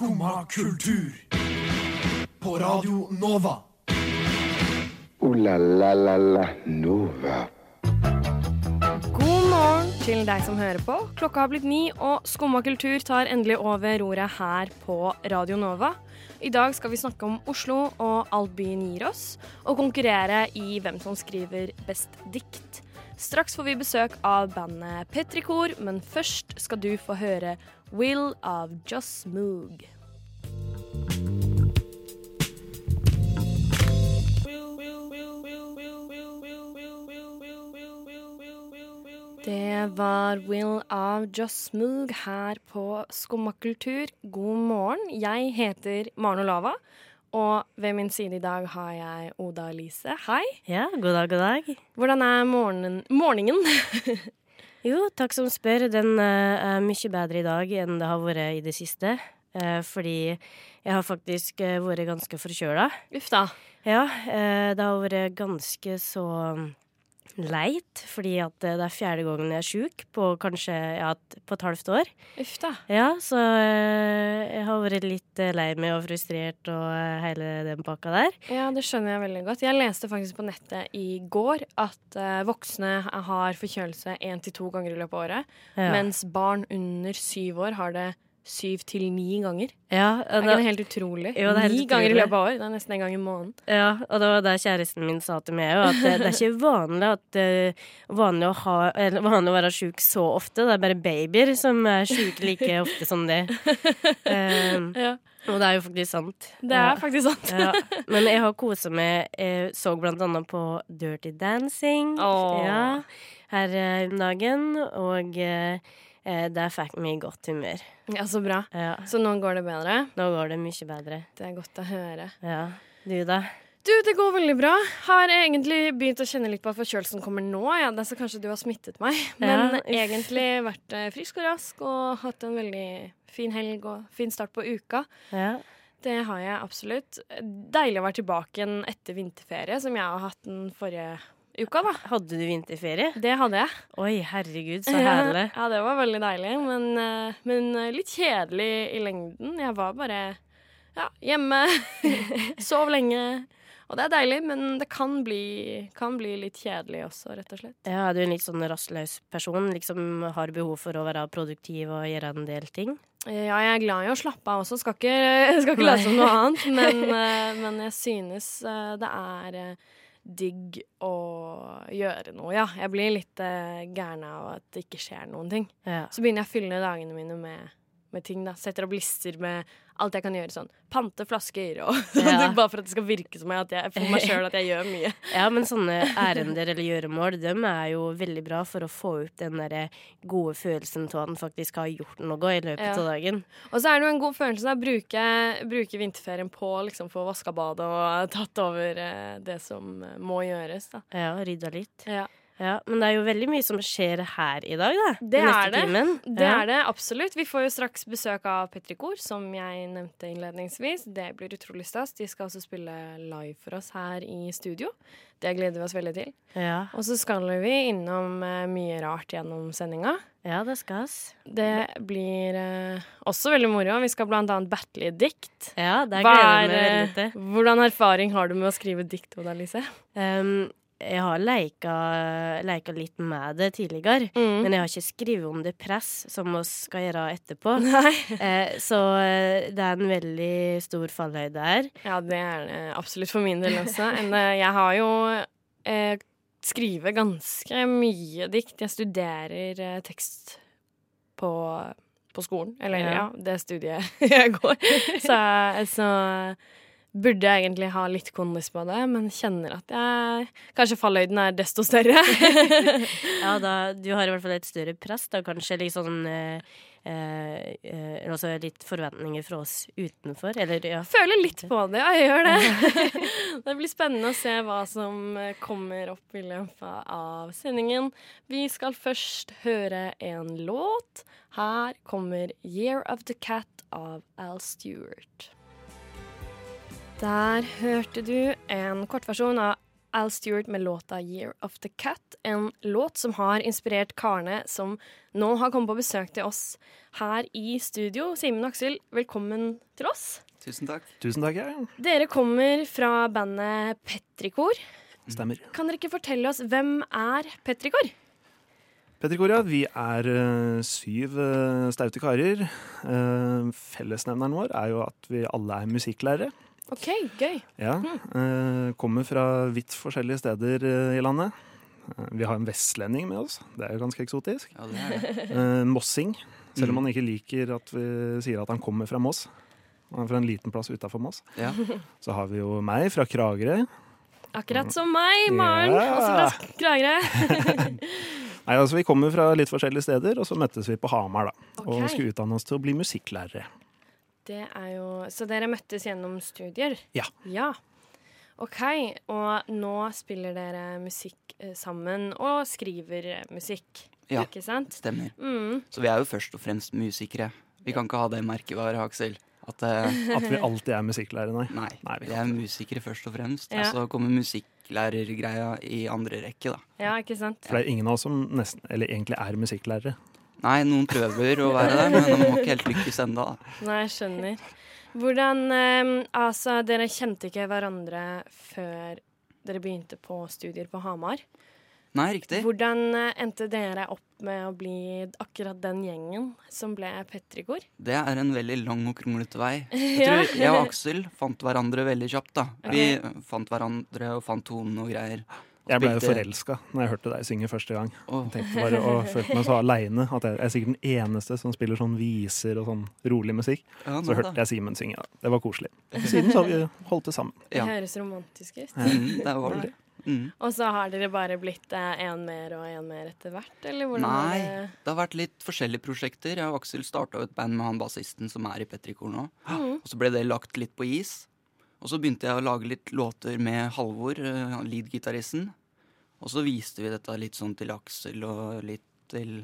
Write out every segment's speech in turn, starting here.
Skumma kultur. På Radio Nova. O-la-la-la-la Nova. God morgen til deg som hører på. Klokka har blitt ni, og Skumma kultur tar endelig over roret her på Radio Nova. I dag skal vi snakke om Oslo og alt byen gir oss, og konkurrere i hvem som skriver best dikt. Straks får vi besøk av bandet Petrikor, men først skal du få høre Will av Just Moog. Det var Will av Joss Moog her på Skummakultur. God morgen. Jeg heter Maren Olava, og ved min side i dag har jeg Oda Elise. Hei. Ja, god dag, god dag. Hvordan er morgenen, morgenen? Jo, takk som spør. Den eh, er mye bedre i dag enn det har vært i det siste. Eh, fordi jeg har faktisk eh, vært ganske forkjøla. Uff da. Ja, det har vært ganske så leit, fordi at eh, det er fjerde gangen jeg er sjuk på kanskje ja, på et halvt år. Uff da. Ja, så eh, jeg har vært litt eh, lei meg og frustrert og hele den pakka der. Ja, det skjønner jeg veldig godt. Jeg leste faktisk på nettet i går at voksne har forkjølelse én til to ganger i løpet av året, Ja. mens barn under syv år har det syv til ni ganger. ja, Er og ikke det helt utrolig? Jo, det er ni ganger i løpet av år. Det er nesten en gang i måneden. Ja, og det var det kjæresten min sa til meg at det, det er ikke vanlig, at, eh, vanlig, å ha, eller vanlig å være sjuk så ofte. Det er bare babyer som er sjuke like ofte som det. Um, Ja, og det er jo faktisk sant. det er faktisk sant. ja. Men jeg har kosa meg. Jeg så blant annet på Dirty Dancing oh. ja, her eh, om dagen, og eh, det fikk meg i godt humør. Ja, Så bra. Ja. Så nå går det bedre. Nå går det mye bedre. Det er godt å høre. Ja. Du, da? Du, det går veldig bra. Har egentlig begynt å kjenne litt på at forkjølelsen kommer nå. Ja, det er så kanskje du har smittet meg. Men Ja, egentlig vært eh, frisk og rask og hatt en veldig fin helg og fin start på uka. Ja. Det har jeg absolutt. Deilig å være tilbake igjen etter vinterferie, som jeg har hatt den forrige uka, da. Hadde du vinterferie? Det hadde jeg. Oi, herregud, så herlig. Ja, det var veldig deilig, men, eh, men eh, litt kjedelig i lengden. Jeg var bare ja, hjemme, sov lenge. Og det er deilig, men det kan bli, kan bli litt kjedelig også, rett og slett. Ja, er du en litt sånn rastløs person? Liksom har behov for å være produktiv og gjøre en del ting? Ja, jeg er glad i å slappe av også, skal ikke, skal ikke late som noe annet. Men, eh, men jeg synes det er digg å gjøre noe, ja. Jeg blir litt uh, gæren av at det ikke skjer noen ting. Ja. Så begynner jeg å fylle dagene mine med, med ting. da Setter opp lister med alt jeg kan gjøre. Sånn pante flasker og. Ja. Bare for at det skal virke som at jeg, for meg sjøl at jeg gjør mye. ja, men sånne ærender eller gjøremål, dem er jo veldig bra for å få ut den der gode følelsen av at en faktisk har gjort noe i løpet Ja. av dagen. Og så er det jo en god følelse å bruke, bruke vinterferien på liksom, få vaska badet og tatt over eh, det som eh, må gjøres. da Ja, rydda litt. ja. Ja, men det er jo veldig mye som skjer her i dag, da. Det er det. Det ja. er det absolutt. Vi får jo straks besøk av Petrikor, som jeg nevnte innledningsvis. Det blir utrolig stas. De skal også spille live for oss her i studio. Det gleder vi oss veldig til. Ja. Og så skal vi innom eh, mye rart gjennom sendinga. ja, det skal oss. Det blir eh, også veldig moro. Vi skal blant annet battle i dikt. Ja, det gleder jeg meg veldig eh, til. hvordan erfaring har du med å skrive dikt, Oda Lise? Um, jeg har leika, leika litt med det tidligere, Mm. men jeg har ikke skrevet om det press, som vi skal gjøre etterpå. Eh, så eh, det er en veldig stor fallhøyde her. Ja, det er det absolutt for min del også. En, eh, jeg har jo eh, skrevet ganske mye dikt. Jeg studerer eh, tekst på, på skolen. Eller ja. Ja. det studiet jeg går. Så, så burde jeg egentlig ha litt kondis på det, men kjenner at jeg Kanskje fallhøyden er desto større. Ja, da, du har i hvert fall et større press, da kanskje litt sånn eh, eh, eh, Altså litt forventninger fra oss utenfor, eller ja. Føler litt på det, ja, jeg gjør det. det blir spennende å se hva som eh, kommer opp i løpet av sendingen. Vi skal først høre en låt. Her kommer 'Year of the Cat' av Al Stewart. Der hørte du en kortversjon av Al Stewart med låta 'Year of the Cat'. En låt som har inspirert karene som nå har kommet på besøk til oss her i studio. Simen og Aksel, velkommen til oss. Tusen takk. Tusen takk, ja. Dere kommer fra bandet Petrikor. Stemmer. Kan dere ikke fortelle oss hvem er Petrikor? ja, vi er eh, syv eh, staute karer. Eh, fellesnevneren vår er jo at vi alle er musikklærere. OK, gøy. Ja, eh, kommer fra vidt forskjellige steder eh, i landet. Eh, vi har en vestlending med oss, det er jo ganske eksotisk. Ja, det er det. Eh, mossing, selv om han ikke liker at vi sier at han kommer fra Moss. Han er fra en liten plass utafor Moss. Ja. Så har vi jo meg fra Kragerø. Akkurat som meg, Maren. Ja. Også fra Kragerø. Nei, altså Vi kommer fra litt forskjellige steder, og så møttes vi på Hamar da, og Ok. skulle utdanne oss til å bli musikklærere. Det er jo Så dere møttes gjennom studier? Ja. Ja. OK. Og nå spiller dere musikk eh, sammen og skriver eh, musikk, Ja. ikke sant? Stemmer. Mm. Så vi er jo først og fremst musikere. Vi kan ikke ha det merkevaret, Aksel. At uh, At vi alltid er musikklærere, nei. Nei, Nei, vi vi er musikere først og fremst. Ja. Og så kommer musikklærergreia i andre rekke, da. Ja, ikke sant? For det er ingen av oss som nesten, eller egentlig er musikklærere. Nei, noen prøver å være det, men de må ikke helt lykkes da. Nei, jeg skjønner. Hvordan eh, Altså, dere kjente ikke hverandre før dere begynte på studier på Hamar. Nei, riktig. Hvordan eh, endte dere opp med å bli akkurat den gjengen som ble Petrikor? Det er en veldig lang og kronglete vei. Jeg tror jeg og Aksel fant hverandre veldig kjapt. da. Vi fant hverandre og fant tonen og greier. Jeg ble jo forelska når jeg hørte deg synge første gang. Oh. Jeg tenkte bare og følte meg så aleine at jeg er sikkert den eneste som spiller sånn viser og sånn rolig musikk. ja, Så hørte da. jeg Simen synge. Ja. Det var koselig. Siden så har vi holdt det sammen. Det høres romantisk ut. Mm, det var det. Mm. Og så har dere bare blitt én mer og én mer etter hvert, eller hvordan Nei, det? det har vært litt forskjellige prosjekter. Jeg og Aksel starta et band med han bassisten som er i Petrikor nå. Og så ble det lagt litt på is. Og så begynte jeg å lage litt låter med Halvor, eh, lead-gitaristen. Og så viste vi dette litt sånn til Aksel og litt til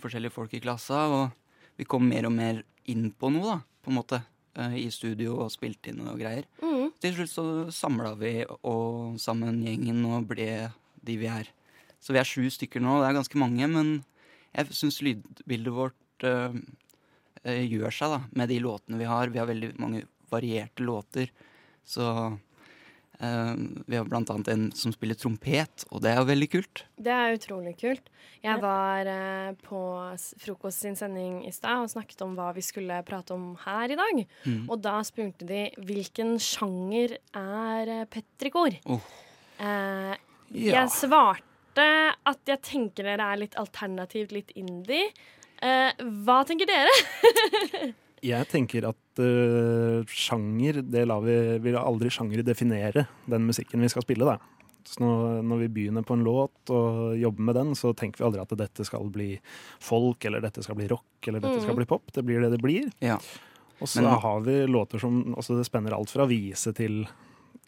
forskjellige folk i klassa. Og vi kom mer og mer inn på noe, da, på en måte. eh, I studio og spilte inn og greier. Mm. Til slutt så samla vi og sammen gjengen og ble de vi er. Så vi er sju stykker nå. Det er ganske mange, men jeg syns lydbildet vårt øh, øh, gjør seg da, med de låtene vi har. Vi har veldig mange varierte låter. Så vi har annet en som spiller trompet, og det er jo veldig kult. Det er utrolig kult. Jeg var eh, på Frokost sin sending i stad og snakket om hva vi skulle prate om her i dag. Mm. Og da spurte de hvilken sjanger er eh, Petrikor? Oh. Eh, Ja. Jeg svarte at jeg tenker dere er litt alternativt, litt indie. Eh, hva tenker dere? Jeg tenker at sjanger det lar vi, vil aldri sjangere definere den musikken vi skal spille. Da. Så når, når vi begynner på en låt og jobber med den, så tenker vi aldri at dette skal bli folk, eller dette skal bli rock, eller dette skal bli pop. Det blir det det blir. Ja. Og så Men- har vi låter som også det spenner alt fra vise til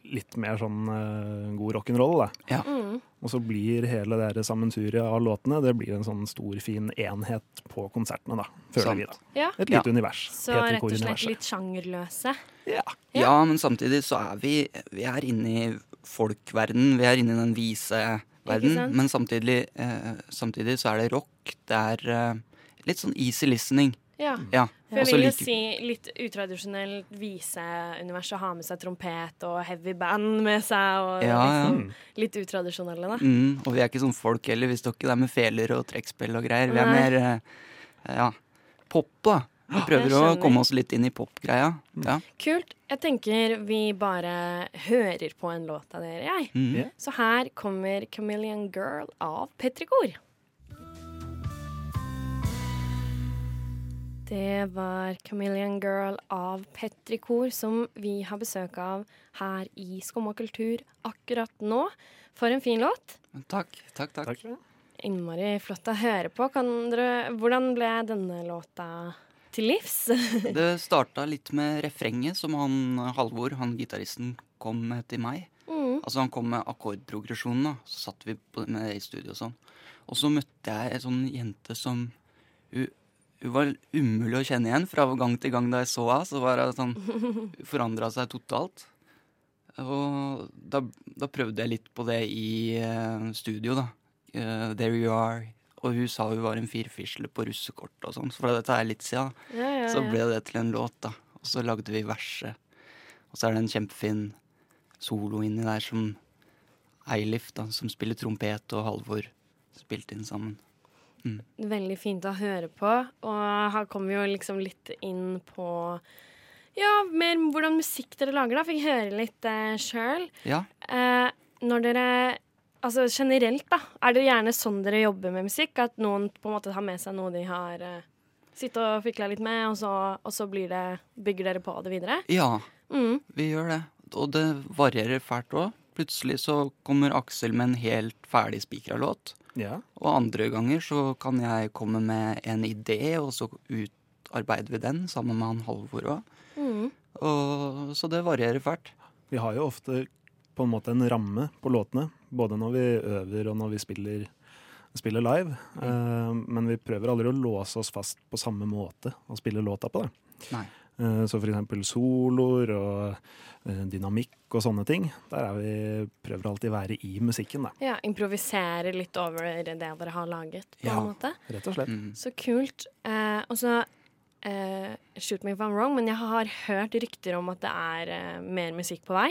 litt mer sånn uh, god rock'n'roll. Ja. Mm. Og så blir hele det sammensuriet av låtene Det blir en sånn stor, fin enhet på konsertene, da. Føler Sant. vi, da. Ja. Et lite Ja. univers. Så rett og slett litt sjangerløse. Ja. ja, men samtidig så er vi Vi er inne i folkverden. Vi er inne i den vise verden. Men samtidig, eh, samtidig så er det rock. Det er eh, litt sånn easy listening. Ja. Ja. For jeg vil jo si litt utradisjonelt viseunivers å ha med seg trompet og heavy band med seg. Og Ja, ja. liksom, litt utradisjonelle, da. Mm, og vi er ikke sånn folk heller. Vi står ikke der med feler og trekkspill og greier. Vi er Nei. mer eh, ja, pop, da. Vi prøver å komme oss litt inn i popgreia. Ja. Kult. Jeg tenker vi bare hører på en låt av dere, jeg. Mm. Så her kommer 'Chameleon Girl' av Petrikor. Det var 'Chameleon Girl' av Petrikor, som vi har besøk av her i Skumma kultur akkurat nå. For en fin låt. Takk, takk, takk. Takk. Innmari flott å høre på. Kan dere, hvordan ble denne låta til livs? Det starta litt med refrenget som han Halvor, han gitaristen, kom med til meg. Mm. Altså Han kom med akkordprogresjonen, da. Så satt vi med det i studio og sånn. Og så møtte jeg ei sånn jente som hun, hun var umulig å kjenne igjen fra gang til gang da jeg så henne. Så var det sånn forandra seg totalt. Og da, da prøvde jeg litt på det i uh, studio, da. Uh, There You Are. Og hun sa hun var en firfisle på russekort og sånn, så for dette er litt siden. Ja, ja, Så ble det til en låt, da. Og så lagde vi verset. Og så er det en kjempefin solo inni der som Eilif, da, som spiller trompet, og Halvor spilte inn sammen. Veldig fint å høre på. Og her kommer vi jo liksom litt inn på ja, mer hvordan musikk dere lager, da. Fikk høre litt eh, sjøl. Ja. Eh, når dere Altså generelt, da. Er det gjerne sånn dere jobber med musikk? At noen på en måte tar med seg noe de har eh, sittet og fikla litt med, og så, og så blir det, bygger dere på det videre? ja, Mm. vi gjør det. Og det varierer fælt òg. Plutselig så kommer Aksel med en helt ferdig spikra låt. Ja. Og andre ganger så kan jeg komme med en idé, og så utarbeider vi den sammen med han Halvor òg. Mm. Og- Så det varierer fælt. Vi har jo ofte på en måte en ramme på låtene, både når vi øver og når vi spiller, spiller live. Eh, men vi prøver aldri å låse oss fast på samme måte å spille låta på. det. Nei. Eh, så for eksempel soloer og eh, dynamikk og sånne ting. Der er vi, prøver alltid å være i musikken, da. Ja, improvisere litt over det dere har laget, på Ja. en måte. Rett og slett. Mm. Så kult. Eh, og så eh, Shoot me if I'm wrong, men jeg har hørt rykter om at det er eh, mer musikk på vei.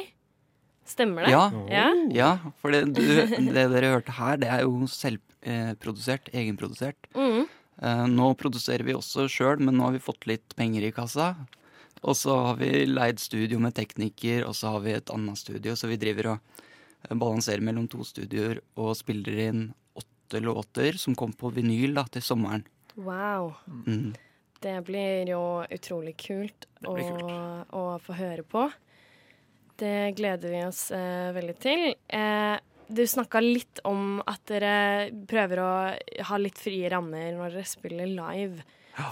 Stemmer det? Ja, Ja? ja for det, du, det dere hørte her, det er jo selvprodusert, egenprodusert. Mm. Eh, nå produserer vi også sjøl, men nå har vi fått litt penger i kassa. Og så har vi leid studio med tekniker, og så har vi et annet studio, så vi driver og eh, balanserer mellom to studioer og spiller inn åtte låter som kom på vinyl da, til sommeren. Wow. Mm. Det blir jo utrolig kult å, blir å få høre på. Det gleder vi oss eh, veldig til. Eh, du snakka litt om at dere prøver å ha litt frie rammer når dere spiller live.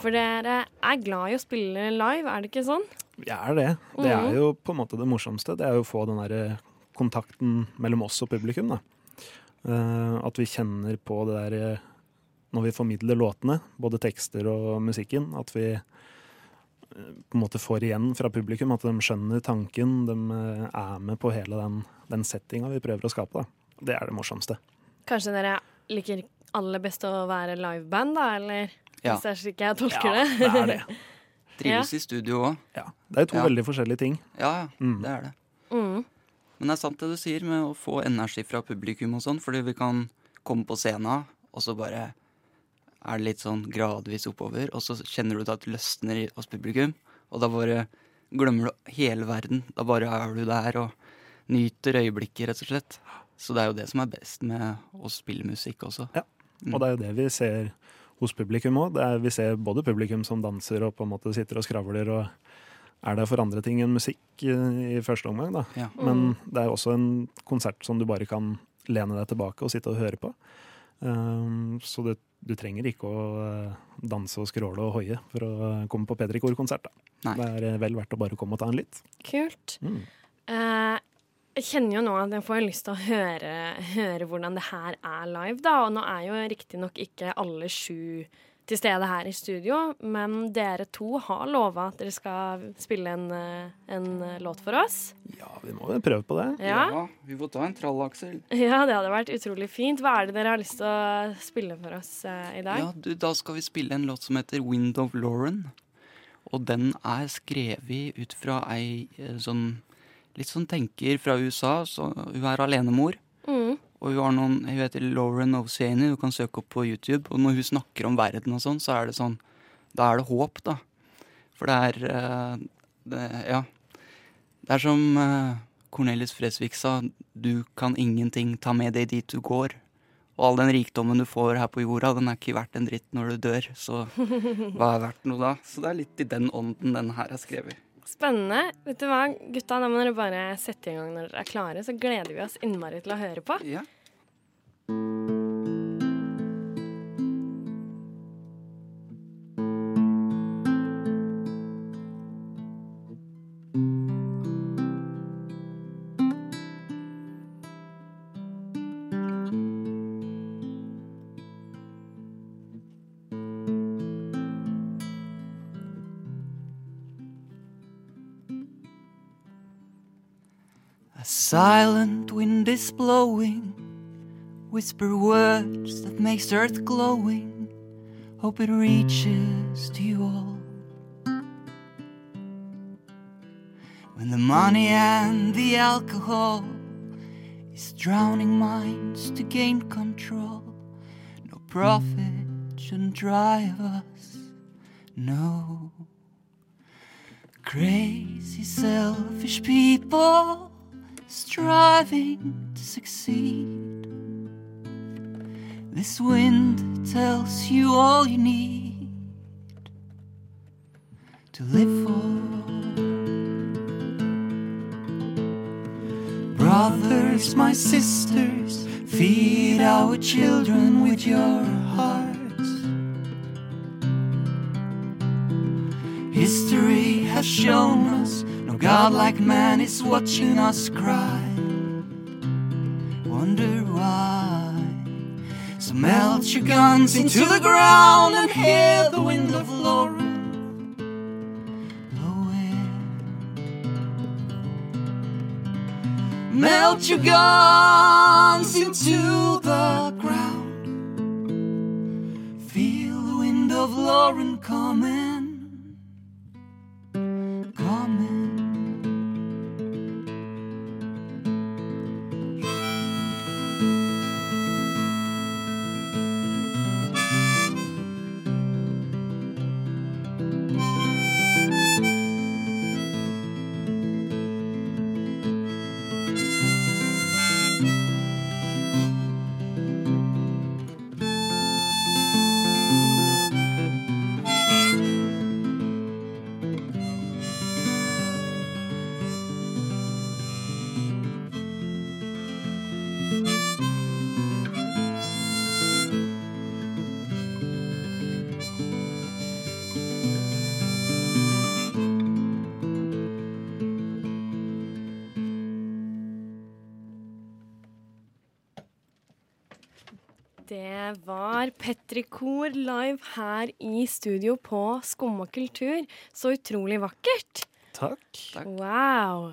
For dere er glad i å spille live, er det ikke sånn? Vi er det. Det er jo på en måte det morsomste. Det er jo å få den der kontakten mellom oss og publikum. Da. Eh, at vi kjenner på det der eh, når vi formidler låtene, både tekster og musikken. At vi eh, på en måte får igjen fra publikum, at de skjønner tanken. De eh, er med på hele den, den settinga vi prøver å skape. Da. Det er det morsomste. Kanskje dere liker aller best å være liveband, da, eller? Ja. Hvis det er slik jeg tolker Ja, det. det er det. Trives i studio òg. Ja. Det er to Ja. veldig forskjellige ting. Ja, ja, Mm. det er det. Mm. Men det er sant det du sier med å få energi fra publikum og sånn, fordi vi kan komme på scenen, og så bare er det litt sånn gradvis oppover, og så kjenner du at det løsner i- hos publikum, og da bare glemmer du hele verden. Da bare er du der og nyter øyeblikket, rett og slett. Så det er jo det som er best med å spille musikk også. Ja. Og det er jo det vi ser hos publikum òg. Vi ser både publikum som danser og på en måte sitter og skravler og er der for andre ting enn musikk i første omgang. da. Ja. Men det er også en konsert som du bare kan lene deg tilbake og sitte og høre på. Um, så du, du trenger ikke å eh, danse og skråle og hoie for å komme på P3 Kor-konsert. Det er eh, vel verdt å bare komme og ta en litt. Kult. Mm. Eh, jeg kjenner jo nå at jeg får lyst til å høre, høre hvordan det her er live, da. Og nå er jo riktignok ikke alle sju til stede her i studio, men dere to har lova at dere skal spille en, eh, en eh, låt for oss. Ja, vi må jo prøve på det. Ja. vi får ta en trall, Aksel. ja, det hadde vært utrolig fint. Hva er det dere har lyst til å spille for oss eh, i dag? Ja, du, da skal vi spille en låt som heter Wind of Lauren. Og den er skrevet ut fra ei eh, sånn litt sånn tenker fra USA. Så hun er alenemor. Mm. Og hun har noen, hun heter Lauren Oceani, du kan søke opp på YouTube. Og når hun snakker om verden og sånn, så er det sånn Da er det håp, da. For det er eh, det, Ja. Det er som eh, Cornelis Fresvik sa, du kan ingenting ta med deg dit du går. Og all den rikdommen du får her på jorda, den er ikke verdt en dritt når du dør. Så hva er verdt noe da? Så det er litt i den ånden den her er skrevet. Spennende. Vet du hva, gutta, da må dere bare sette i gang når dere er klare, så gleder vi oss innmari til å høre på. Ja. Silent wind is blowing, whisper words that makes earth glowing. Hope it reaches to you all. When the money and the alcohol is drowning minds to gain control, no profit shouldn't drive us. No. Crazy, selfish people striving to succeed. This wind tells you all you need to live for. Brothers, my sisters, feed our children with your hearts. History has shown us godlike man is watching us cry. Wonder why. So melt your guns into the ground and hear the wind of blow. Melt your guns into the ground. Feel the wind of Lauren coming. Coming. Det var Petrikor live her i studio på Skumma kultur. Så utrolig vakkert. Takk. Wow.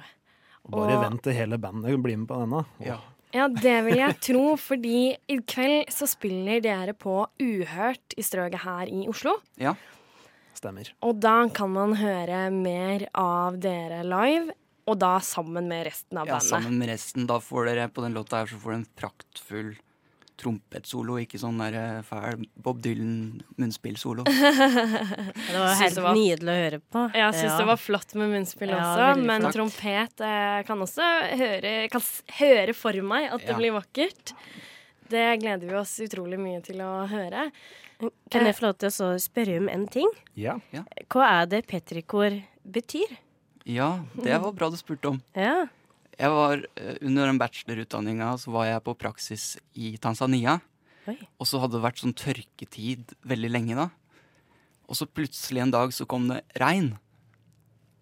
Bare Og- vent til hele bandet blir med på denne. Ja. Ja, det vil jeg tro, fordi i kveld så spiller dere på Uhørt i Strøget her i Oslo. Ja. Stemmer. Og da kan man høre mer av dere live, og da sammen med resten av ja, bandet. sammen med resten. Da får dere på den låta her så får dere en praktfull trompetsolo, ikke sånn der eh, fæl Bob Dylan-munnspillsolo. Det var helt det var- nydelig å høre på. Jeg syns Ja. det var flott med munnspill Ja, også, men flott. trompet eh, kan også høre, kan høre for meg at det Ja. blir vakkert. Det gleder vi oss utrolig mye til å høre. Kan jeg få lov til å spørre om en ting? Ja. Hva er det petrikor betyr? Ja, det var bra du spurte om. Ja. Jeg var, eh, Under den bachelorutdanninga så var jeg på praksis i Tanzania. Oi. Og så hadde det vært sånn tørketid veldig lenge da. Og så plutselig en dag så kom det regn.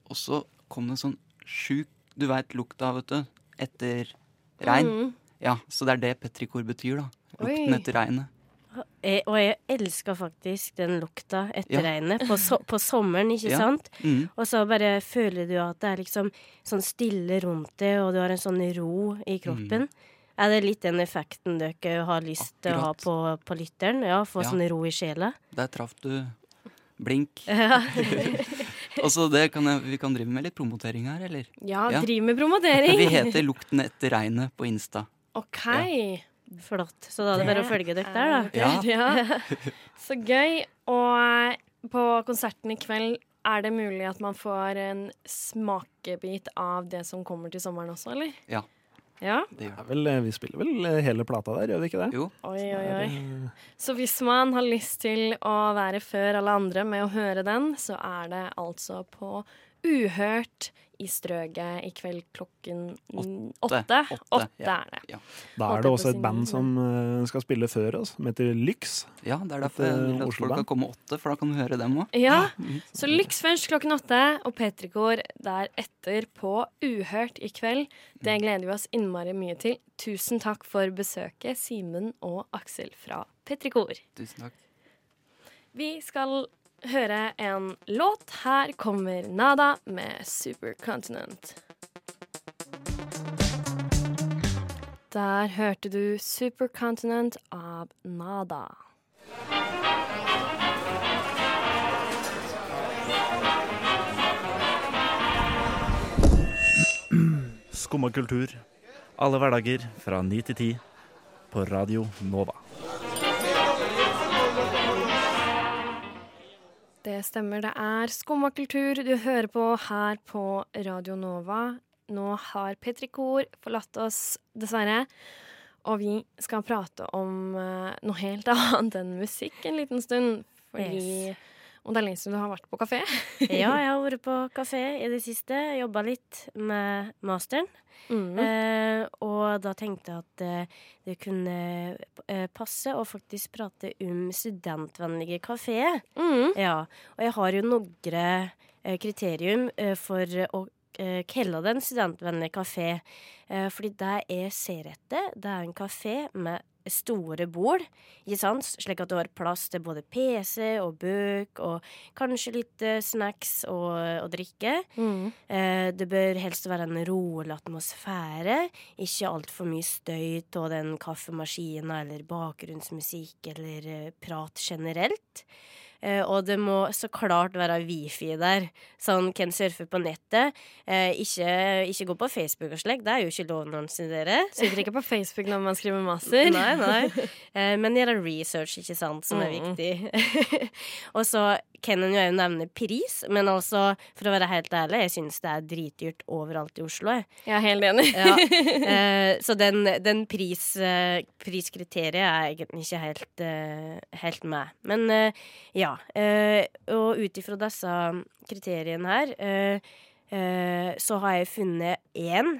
Og så kom det sånn sjuk Du veit lukta, vet du. Etter regn. Mm. Ja, så det er det petrikor betyr, da. Lukten Oi. etter regnet. Jeg, og jeg elsker faktisk den lukta etter Ja. regnet. På, so på sommeren, ikke Ja. sant? Mm. Og så bare føler du at det er liksom sånn stille rundt deg, og du har en sånn ro i kroppen. Er det litt den effekten dere har lyst til å ha på, på lytteren? Ja, Få Ja. sånn ro i sjela? Der traff du blink. Ja. Og så det kan jeg, Vi kan drive med litt promotering her, eller? Ja, Ja. driv med promotering. Vi heter Lukten etter regnet på Insta. OK. Flott. Så da er det bare å følge dere der, da. Ja. Ja. Så gøy. Og på konserten i kveld er det mulig at man får en smakebit av det som kommer til sommeren også, eller? Ja. Ja? Er vel, eh, vi spiller vel eh, hele plata der, gjør vi ikke det? Jo. Oi, oi, oi. Eh, Så hvis man har lyst til å være før alle andre med å høre den, så er det altså på Uhørt i Strøget i kveld klokken mm, åtte. Åtte. Åtte Ja. er det. Da er det også et band som eh, skal spille før oss, som heter Lyx. Ja, det er derfor jeg vil at folk kan komme åtte, for da kan du høre dem òg. Ja, så Lyx først klokken åtte, og Petrikor deretter på Uhørt i kveld. Det gleder vi oss innmari mye til. Tusen takk for besøket, Simen og Aksel fra Petrikor. Tusen takk. Vi skal høre en låt. Her kommer Nada med Supercontinent. Der hørte du Supercontinent av Nada. Skumma kultur. Alle hverdager fra ni til ti på Radio Nova. Det stemmer, det er Skumma kultur du hører på her på Radio Nova. Nå har Petri Kor forlatt oss, dessverre. Og vi skal prate om eh, noe helt annet enn musikk en liten stund. Fordi Yes. Og det er lenge siden du har vært på kafé. Ja, jeg har vært på kafé i det siste. Jobba litt med masteren. Mm. Eh, og da tenkte jeg at eh, det kunne eh, passe å faktisk prate om studentvennlige kafeer. Mm. Ja, og jeg har jo noen eh, kriterium for å kalle det en studentvennlig kafé. Fordi det jeg ser etter, det er en kafé med store bord, ikke sant? slik at du har plass til både PC og bøk og kanskje litt eh, snacks og, og drikke. Mm. Eh, det bør helst være en rolig atmosfære. Ikke altfor mye støy av den kaffemaskinen eller bakgrunnsmusikk eller eh, prat generelt. Eh, og det må så klart være wifi der, så han kan surfe på nettet. Eh, ikke, ikke gå på Facebook og slikt, det er jo ikke lov når han studerer. Sitter ikke på Facebook når man skriver master. Nei, nei. Eh, men gjøre research, ikke sant, som er Mm. viktig. og så kan en jo òg nevne pris, men altså, for å være helt ærlig, jeg syns det er dritdyrt overalt i Oslo. Jeg. Jeg er helt enig. Ja. Eh, så den, den pris, priskriteriet er egentlig ikke helt, helt med. Men eh, ja. Eh, og ut ifra disse kriteriene her, eh, eh, så har jeg funnet én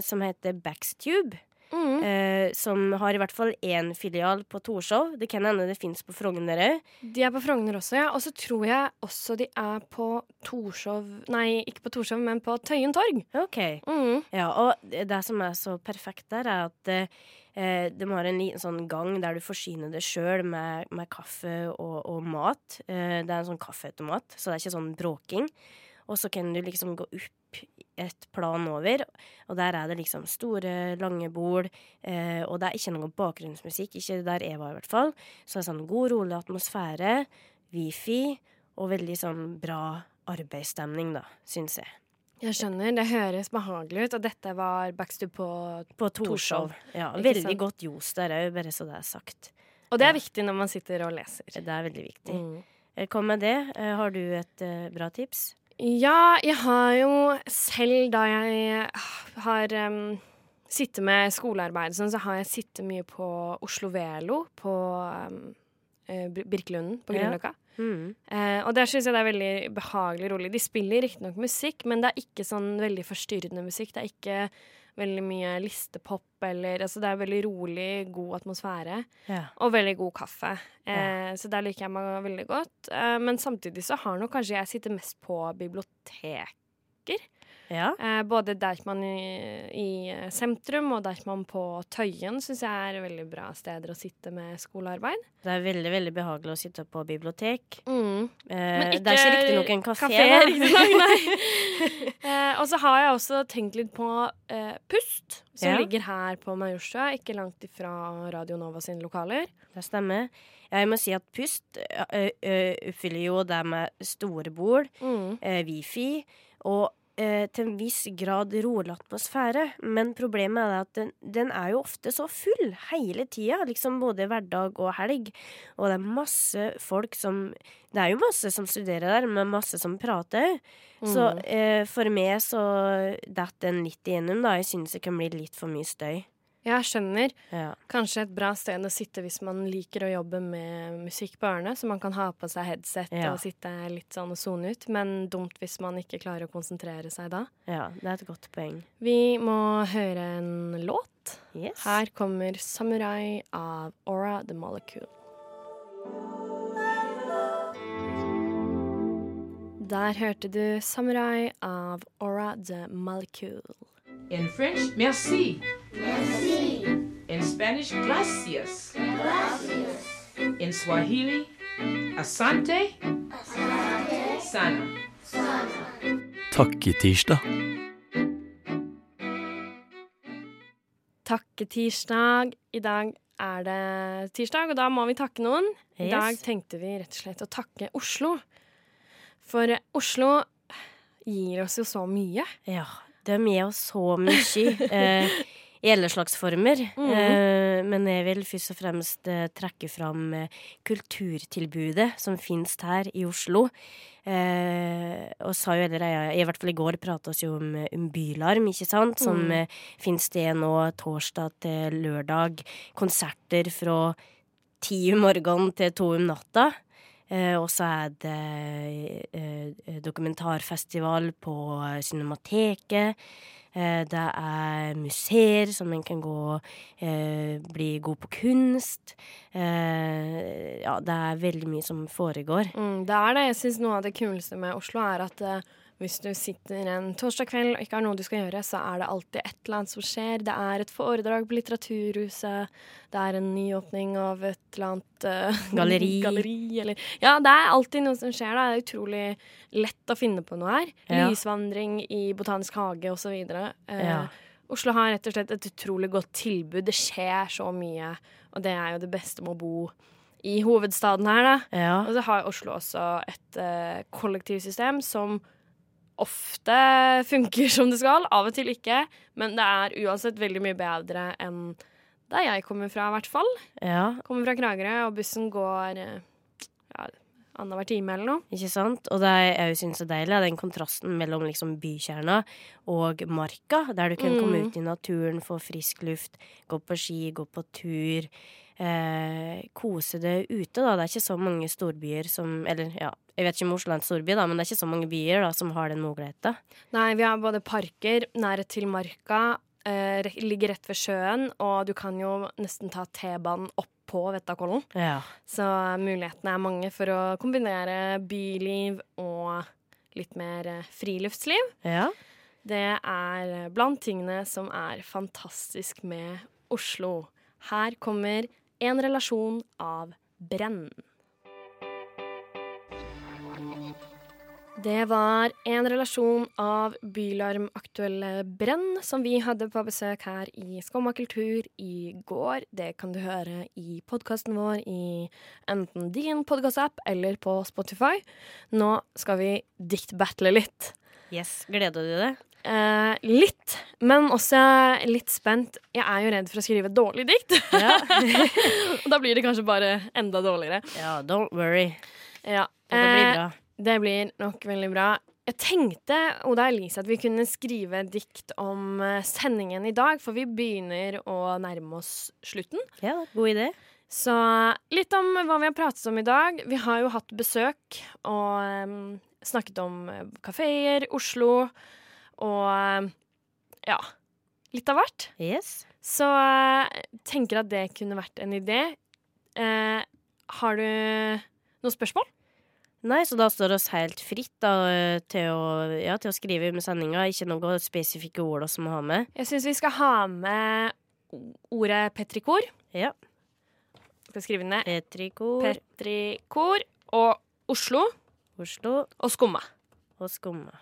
som heter Backstube. Mm. Eh, som har i hvert fall én filial på Torshov. Det kan hende det fins på Frogner òg. De er på Frogner også, ja. Og så tror jeg også de er på Torshov Nei, ikke på Torshov, men på Tøyen torg. Ok. Mm. Ja, og det som er så perfekt der, er at eh, de har en liten sånn gang der du forsyner deg sjøl med, med kaffe og, og mat. Eh, det er en sånn kaffeautomat, så det er ikke sånn bråking. Og så kan du liksom gå opp et plan over, og der er det liksom store, lange bord. Eh, og det er ikke noe bakgrunnsmusikk, ikke der jeg var i hvert fall. Så det er sånn god, rolig atmosfære, wifi og veldig sånn bra arbeidsstemning, da, syns jeg. Jeg skjønner, det høres behagelig ut. Og dette var backstube på På Torshov. Ja, veldig sant? godt ljos der òg, bare så det er sagt. Og det er Ja. viktig når man sitter og leser. Det er veldig viktig. Mm. Eh, Kom med det. Eh, Har du et uh, bra tips? Ja, jeg har jo selv da jeg har um, sittet med skolearbeid sånn, så har jeg sittet mye på Oslo Velo på um, Birkelunden på Ja. Mm. Uh, og der syns jeg det er veldig behagelig rolig. De spiller riktignok musikk, men det er ikke sånn veldig forstyrrende musikk. Det er ikke veldig mye listepop eller Altså det er veldig rolig, god atmosfære. Ja. Og veldig god kaffe. Eh, Så der liker jeg meg veldig godt. Eh, men samtidig så har nok kanskje jeg sittet mest på bibliotek. Ja. Eh, både Deichman i, i sentrum og Deichman på Tøyen syns jeg er veldig bra steder å sitte med skolearbeid. Det er veldig veldig behagelig å sitte på bibliotek. Mm. Eh, det er ikke riktignok en kafé, eh, og så har jeg også tenkt litt på eh, Pust, som Ja. ligger her på Majorstua, ikke langt ifra Radio Nova sine lokaler. Det stemmer. Jeg må si at Pust ø, ø, oppfyller jo det med store bord, Mm. eh, wifi og eh, til en viss grad rolig atmosfære. Men problemet er at den, den er jo ofte så full hele tida, liksom både hverdag og helg. Og det er masse folk som Det er jo masse som studerer der, men masse som prater. Så Mm. eh, for meg så detter den litt igjennom, da. Jeg syns det kan bli litt for mye støy. Jeg skjønner. Ja. Kanskje et bra sted å sitte hvis man liker å jobbe med musikk på ørene, så man kan ha på seg headset Ja. og sitte litt sånn og sone ut. Men dumt hvis man ikke klarer å konsentrere seg da. ja, det er et godt poeng. Vi må høre en låt. Yes. Her kommer 'Samurai' av Aura The Molecule. Der hørte du 'Samurai' av Aura The Molecule. In French, merci. Merci. In Spanish, gracias. Gracias. In Swahili, asante. Asante. Sana. Sana. Takketirsdag. takketirsdag. I dag er det tirsdag, og da må vi takke noen. I Yes. dag tenkte vi rett og slett å takke Oslo. For Oslo gir oss jo så mye. Ja, de gir oss så mye. Eh, I alle slags former. Eh, men jeg vil først og fremst eh, trekke fram eh, kulturtilbudet som finnes her i Oslo. Eh, og sa jo allerede, i hvert fall i går prata vi om, eh, om Bylarm, ikke sant? Som Mm. finnes det nå torsdag til lørdag. Konserter fra ti om morgenen til to om natta. Eh, og så er det eh, dokumentarfestival på Cinemateket. Eh, det er museer som en kan gå eh, bli god på kunst. Eh, ja, det er veldig mye som foregår. Mm, det er det. Jeg syns noe av det kuleste med Oslo er at eh, hvis du sitter en torsdag kveld og ikke har noe du skal gjøre, så er det alltid et eller annet som skjer. Det er et foredrag på Litteraturhuset, det er en nyåpning av et eller annet uh, Galleri. galleri eller Ja, det er alltid noe som skjer. Da. Det er utrolig lett å finne på noe her. Ja. Lysvandring i Botanisk hage osv. Uh, Ja. Oslo har rett og slett et utrolig godt tilbud. Det skjer så mye, og det er jo det beste med å bo i hovedstaden her, da. Ja. Og så har Oslo også et uh, kollektivsystem som ofte funker som det skal, av og til ikke. Men det er uansett veldig mye bedre enn der jeg kommer fra, i hvert fall. ja. Kommer fra Kragerø, og bussen går eh, ja, annenhver time eller noe. Ikke sant? Og det jeg syns er deilig, er den kontrasten mellom liksom bykjerna og marka, der du kan komme Mm. ut i naturen, få frisk luft, gå på ski, gå på tur. Eh, kose det ute, da. Det er ikke så mange storbyer som Eller ja, jeg vet ikke om Oslo er en storby, da, men det er ikke så mange byer da som har den muligheten. Nei, vi har både parker, nærhet til marka, eh, ligger rett ved sjøen, og du kan jo nesten ta T-banen opp på Vettakollen. Ja. Så mulighetene er mange for å kombinere byliv og litt mer eh, friluftsliv. ja. Det er eh, blant tingene som er fantastisk med Oslo. Her kommer en relasjon av brenn. Det var en relasjon av Bylarm-aktuelle Brenn som vi hadde på besøk her i Skumma kultur i går. Det kan du høre i podkasten vår i enten din podkastapp eller på Spotify. Nå skal vi diktbattle litt. Yes. Gleder du deg? Eh, litt, men også litt spent. Jeg er jo redd for å skrive et dårlig dikt. Ja. Da blir det kanskje bare enda dårligere. ja, don't worry. Ja. Det blir eh, bra. det blir nok veldig bra. Jeg tenkte Oda Elise, at vi kunne skrive dikt om eh, sendingen i dag, for vi begynner å nærme oss slutten. Ja, god idé. Så litt om hva vi har pratet om i dag. Vi har jo hatt besøk og um, snakket om kafeer, Oslo og ja, litt av hvert. Yes. Så eh, tenker at det kunne vært en idé. Eh, har du noen spørsmål? Nei, så da står oss helt fritt da, til, å, ja, til å skrive med sendinga. Ikke noe spesifikke ord vi må ha med. Jeg syns vi skal ha med ordet petrikor. Ja. Skal skrive ned. Petrikor, Petrikor og Oslo Oslo og skumma. og skumma.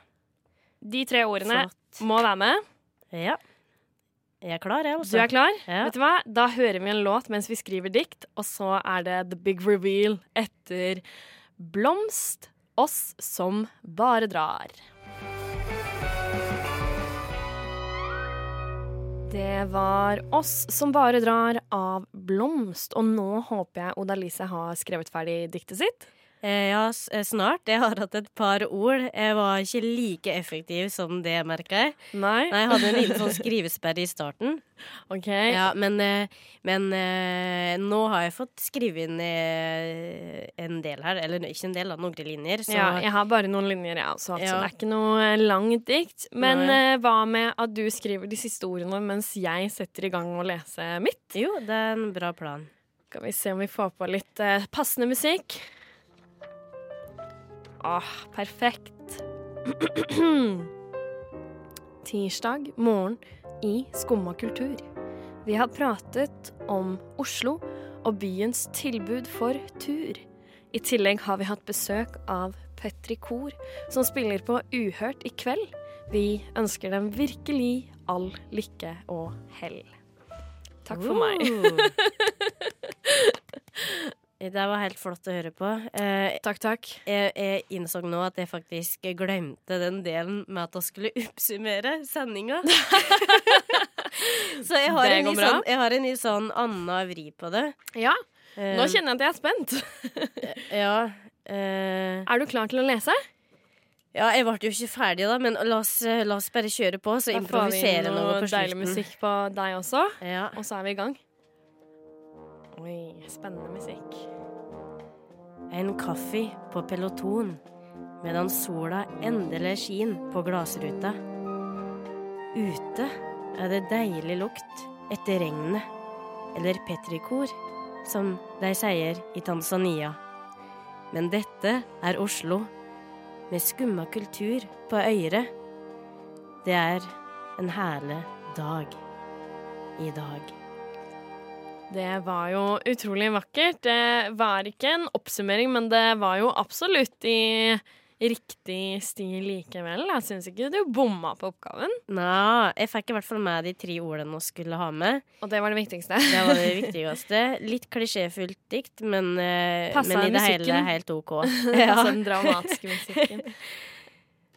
De tre ordene Flott. må være med. Ja. Jeg er klar, jeg, Også. Du altså. er klar? Ja. Vet du hva? Da hører vi en låt mens vi skriver dikt, og så er det the big reveal etter Blomst, oss som bare drar. Det var oss som bare drar av Blomst, og nå håper jeg Oda Lise har skrevet ferdig diktet sitt. Eh, ja, eh, snart. Jeg har hatt et par ord. Jeg var ikke like effektiv som det, merker jeg. Nei? Nei, jeg hadde en liten sånn skrivesperre i starten. OK. Ja, men, eh, men nå har jeg fått skrive inn en del her. Eller ikke en del, da, noen linjer. Så Ja, jeg har bare noen linjer, jeg også. Altså. Ja. Det er ikke noe langt dikt. Men Nei. hva med at du skriver de siste ordene mens jeg setter i gang å lese mitt? jo, det er en bra plan. Skal vi se om vi får på litt passende musikk. Åh, perfekt. Tirsdag morgen i Skumma kultur. Vi har pratet om Oslo og byens tilbud for tur. I tillegg har vi hatt besøk av Petri Kor, som spiller på Uhørt i kveld. Vi ønsker dem virkelig all lykke og hell. Takk for meg. Det var helt flott å høre på. Eh, Takk, takk. jeg, jeg innså nå at jeg faktisk glemte den delen med at jeg skulle oppsummere sendinga. Så jeg har, sånn, jeg har en ny sånn anna vri på det. Ja, Eh, nå kjenner jeg at jeg er spent. Ja. eh, Er du klar til å lese? ja, jeg ble jo ikke ferdig, da, men la oss, eh, la oss bare kjøre på, så vi improvisere noe noe på deilig musikk på deg også, Ja. og så er vi i gang. Oi, spennende musikk. En kaffe på peloton medan sola endelig skinner på glassruta. Ute er det deilig lukt etter regnet, eller petrikor, som de sier i Tanzania. Men dette er Oslo, med skumma kultur på øyre Det er en herlig dag i dag. Det var jo utrolig vakkert. Det var ikke en oppsummering, men det var jo absolutt i riktig stil likevel. Jeg syns ikke du bomma på oppgaven, Nei, jeg fikk i hvert fall med de tre ordene vi skulle ha med. og det var det viktigste. Det var det viktigste. Litt klisjéfullt dikt, men, eh, men i det musikken. hele helt OK. Ja. den dramatiske musikken.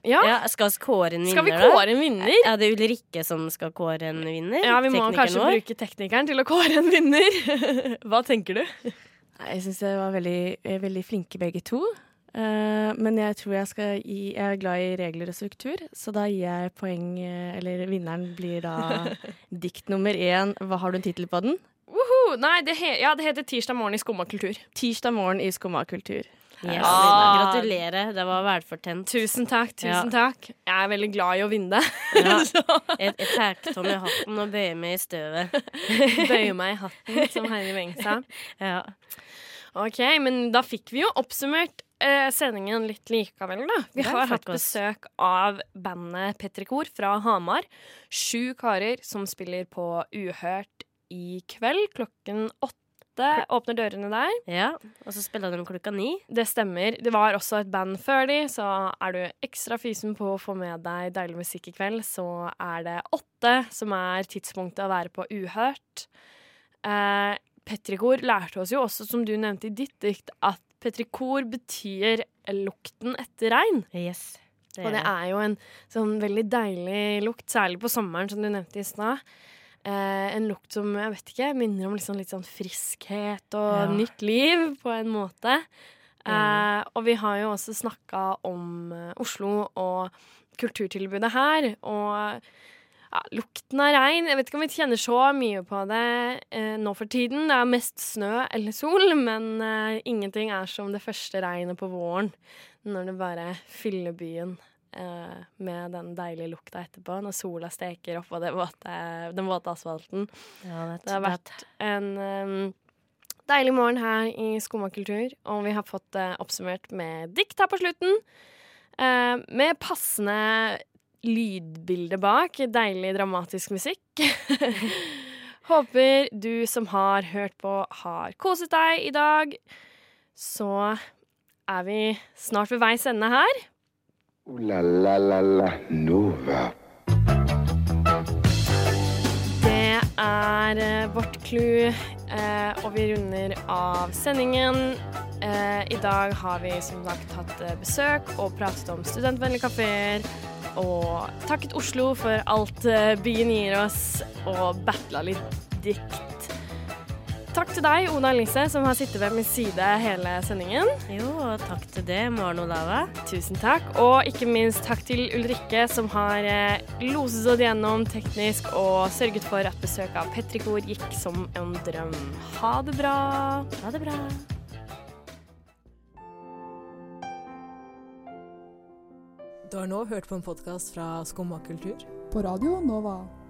Ja, Ja, skal vi kåre en vinner, skal vi da? kåre en vinner? Er det Ulrikke som skal kåre en vinner? Ja, vi må kanskje vår? bruke teknikeren til å kåre en vinner. Hva tenker du? Jeg syns jeg var veldig, eh, veldig flinke begge to. Eh, men jeg tror jeg skal gi Jeg er glad i regler og struktur, så da gir jeg poeng eh, Eller vinneren blir da dikt nummer én. Hva har du en tittel på den? Nei, det, he ja, det heter Tirsdag morgen i Skumma kultur. Tirsdag morgen i Skumma kultur. Yes. Ah. Gratulerer, det var velfortjent. Tusen takk, tusen Ja. takk. Jeg er veldig glad i å vinne. Ja. Jeg tar av meg hatten og bøyer meg i støvet. bøyer meg i hatten, som Heidi Weng sa. Ja. Ok, men da fikk vi jo oppsummert eh, sendingen litt likevel, da. Vi har hatt besøk av bandet Petrikor fra Hamar. Sju karer som spiller på Uhørt i kveld klokken åtte. Åpner dørene der. ja. Og så spiller de klokka ni. Det stemmer. Det var også et band før de, så er du ekstra fysen på å få med deg deilig musikk i kveld, så er det åtte som er tidspunktet å være på Uhørt. Eh, Petrikor lærte oss jo også, som du nevnte i ditt dikt, at petrikor betyr lukten etter regn. Yes. Og det er jo en sånn veldig deilig lukt, særlig på sommeren, som du nevnte i stad. Eh, en lukt som jeg vet ikke, minner om liksom litt sånn friskhet og Ja. nytt liv, på en måte. Eh, og vi har jo også snakka om eh, Oslo og kulturtilbudet her. Og ja, lukten av regn Jeg vet ikke om vi kjenner så mye på det eh, nå for tiden. Det er mest snø eller sol, men eh, ingenting er som det første regnet på våren. Når det bare fyller byen eh, med den deilige lukta etterpå. Når sola steker oppå det våte, den våte asfalten. Ja, det, Det har vært en um, deilig morgen her i Skomakultur, og vi har fått det oppsummert med dikt her på slutten. eh, med passende lydbilde bak. Deilig dramatisk musikk. Håper du som har hørt på, har koset deg i dag. Så er vi snart ved veis ende her. La la la la Nova. Det er eh, vårt clou, eh, og vi runder av sendingen. Eh, I dag har vi som sagt hatt besøk og pratet om studentvennlige kafeer. Og takket Oslo for alt byen gir oss, og battla litt dikt. Takk til deg, Oda Elise, som har sittet ved min side hele sendingen. Jo, og takk til det, Maren Olava. Tusen takk. Og ikke minst takk til Ulrikke, som har eh, loset oss gjennom teknisk og sørget for at besøket av Petrikor gikk som en drøm. Ha det bra. Ha det bra. Du har nå hørt på en podkast fra Skumma kultur. På Radio Nova.